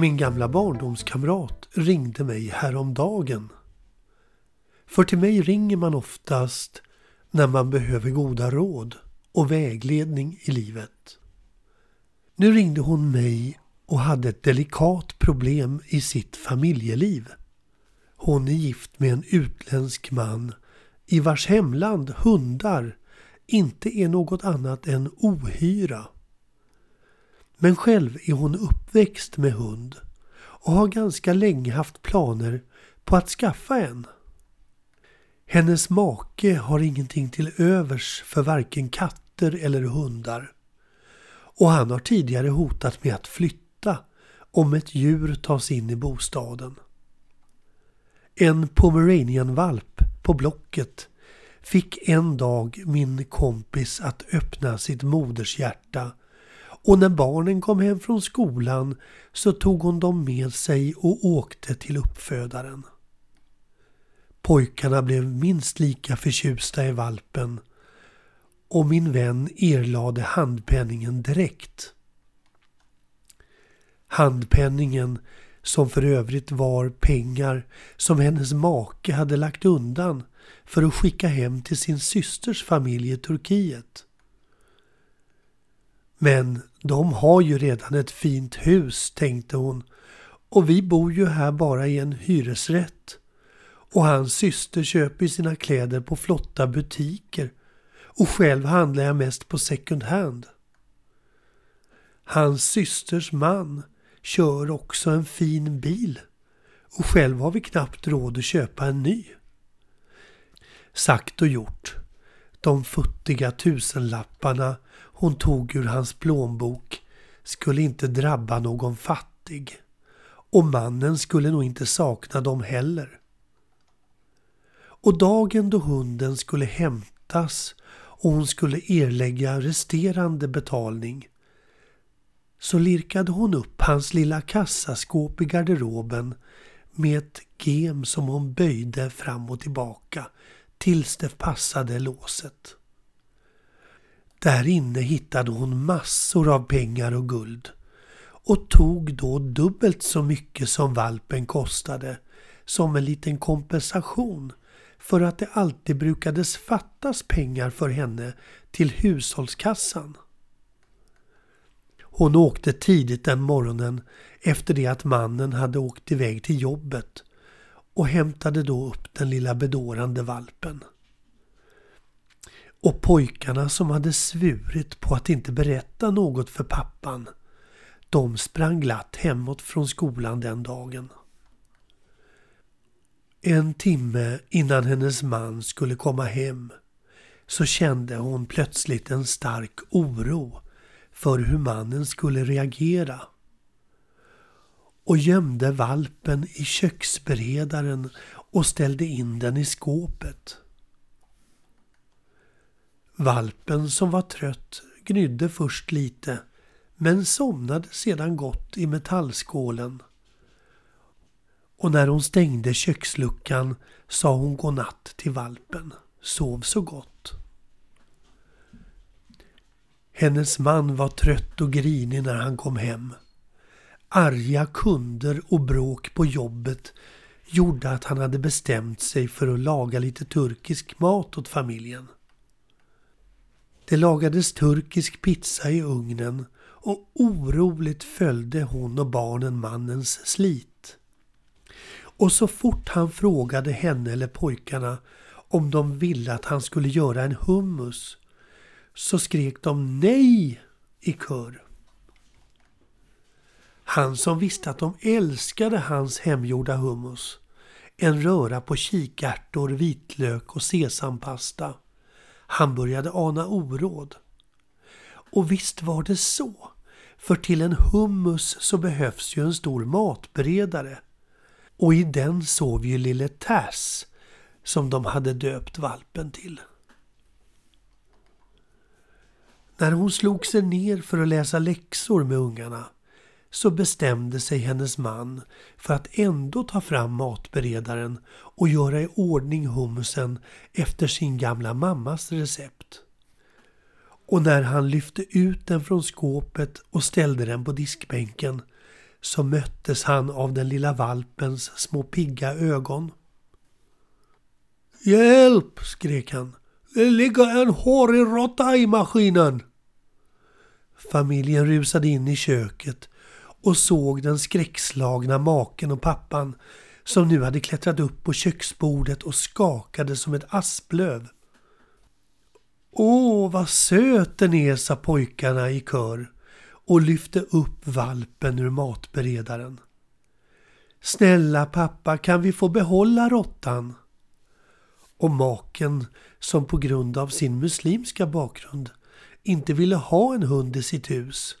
Min gamla barndomskamrat ringde mig häromdagen. För till mig ringer man oftast när man behöver goda råd och vägledning i livet. Nu ringde hon mig och hade ett delikat problem i sitt familjeliv. Hon är gift med en utländsk man i vars hemland hundar inte är något annat än ohyra. Men själv är hon uppväxt med hund och har ganska länge haft planer på att skaffa en. Hennes make har ingenting till övers för varken katter eller hundar. Och han har tidigare hotat med att flytta om ett djur tas in i bostaden. En pomeranianvalp på Blocket fick en dag min kompis att öppna sitt modershjärta och när barnen kom hem från skolan så tog hon dem med sig och åkte till uppfödaren. Pojkarna blev minst lika förtjusta i valpen och min vän erlade handpenningen direkt. Handpenningen som för övrigt var pengar som hennes make hade lagt undan för att skicka hem till sin systers familj i Turkiet. Men de har ju redan ett fint hus, tänkte hon, och vi bor ju här bara i en hyresrätt. Och hans syster köper sina kläder på flotta butiker och själv handlar jag mest på second hand. Hans systers man kör också en fin bil och själv har vi knappt råd att köpa en ny. Sagt och gjort. De futtiga tusenlapparna hon tog ur hans plånbok skulle inte drabba någon fattig. Och mannen skulle nog inte sakna dem heller. Och dagen då hunden skulle hämtas och hon skulle erlägga resterande betalning så lirkade hon upp hans lilla kassaskåp i garderoben med ett gem som hon böjde fram och tillbaka tills det passade låset. Där inne hittade hon massor av pengar och guld och tog då dubbelt så mycket som valpen kostade som en liten kompensation för att det alltid brukades fattas pengar för henne till hushållskassan. Hon åkte tidigt den morgonen efter det att mannen hade åkt iväg till jobbet och hämtade då upp den lilla bedårande valpen. Och pojkarna som hade svurit på att inte berätta något för pappan, de sprang glatt hemåt från skolan den dagen. En timme innan hennes man skulle komma hem så kände hon plötsligt en stark oro för hur mannen skulle reagera och gömde valpen i köksberedaren och ställde in den i skåpet. Valpen som var trött gnydde först lite men somnade sedan gott i metallskålen. Och när hon stängde köksluckan sa hon godnatt till valpen. Sov så gott. Hennes man var trött och grinig när han kom hem. Arga kunder och bråk på jobbet gjorde att han hade bestämt sig för att laga lite turkisk mat åt familjen. Det lagades turkisk pizza i ugnen och oroligt följde hon och barnen mannens slit. Och så fort han frågade henne eller pojkarna om de ville att han skulle göra en hummus så skrek de nej i kör. Han som visste att de älskade hans hemgjorda hummus, en röra på kikärtor, vitlök och sesampasta. Han började ana oråd. Och visst var det så. För till en hummus så behövs ju en stor matberedare. Och i den sov ju lille Tass, som de hade döpt valpen till. När hon slog sig ner för att läsa läxor med ungarna så bestämde sig hennes man för att ändå ta fram matberedaren och göra i ordning hummusen efter sin gamla mammas recept. Och när han lyfte ut den från skåpet och ställde den på diskbänken så möttes han av den lilla valpens små pigga ögon. Hjälp! skrek han. Det ligger en hårig råtta i maskinen. Familjen rusade in i köket och såg den skräckslagna maken och pappan som nu hade klättrat upp på köksbordet och skakade som ett asplöv. Åh, vad söt den är, sa pojkarna i kör och lyfte upp valpen ur matberedaren. Snälla pappa, kan vi få behålla råttan? Och maken, som på grund av sin muslimska bakgrund inte ville ha en hund i sitt hus,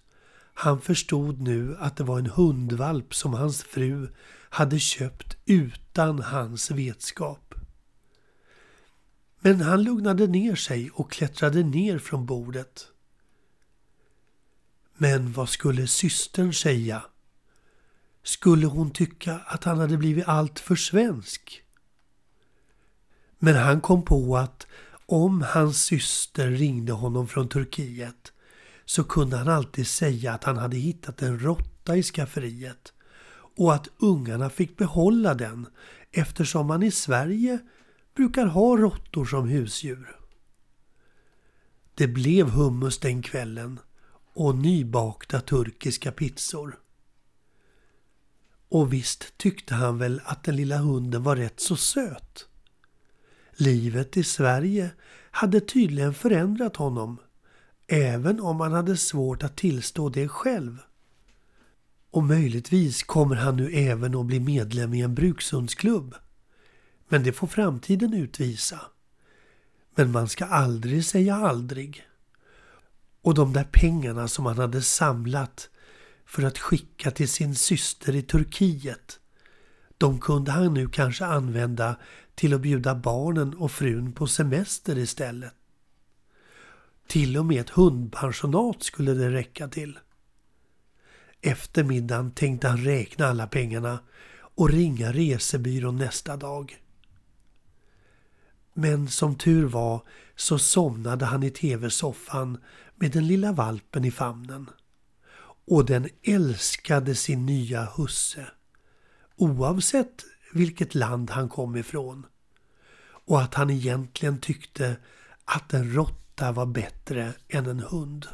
han förstod nu att det var en hundvalp som hans fru hade köpt utan hans vetskap. Men han lugnade ner sig och klättrade ner från bordet. Men vad skulle systern säga? Skulle hon tycka att han hade blivit allt för svensk? Men han kom på att om hans syster ringde honom från Turkiet så kunde han alltid säga att han hade hittat en råtta i skafferiet och att ungarna fick behålla den eftersom man i Sverige brukar ha råttor som husdjur. Det blev hummus den kvällen och nybakta turkiska pizzor. Och visst tyckte han väl att den lilla hunden var rätt så söt. Livet i Sverige hade tydligen förändrat honom, även om han hade svårt att tillstå det själv. Och möjligtvis kommer han nu även att bli medlem i en brukshundsklubb. Men det får framtiden utvisa. Men man ska aldrig säga aldrig. Och de där pengarna som han hade samlat för att skicka till sin syster i Turkiet. De kunde han nu kanske använda till att bjuda barnen och frun på semester istället. Till och med ett hundpensionat skulle det räcka till. Efter middagen tänkte han räkna alla pengarna och ringa resebyrån nästa dag. Men som tur var så somnade han i tv-soffan med den lilla valpen i famnen. Och den älskade sin nya husse. Oavsett vilket land han kom ifrån. Och att han egentligen tyckte att en råtta var bättre än en hund.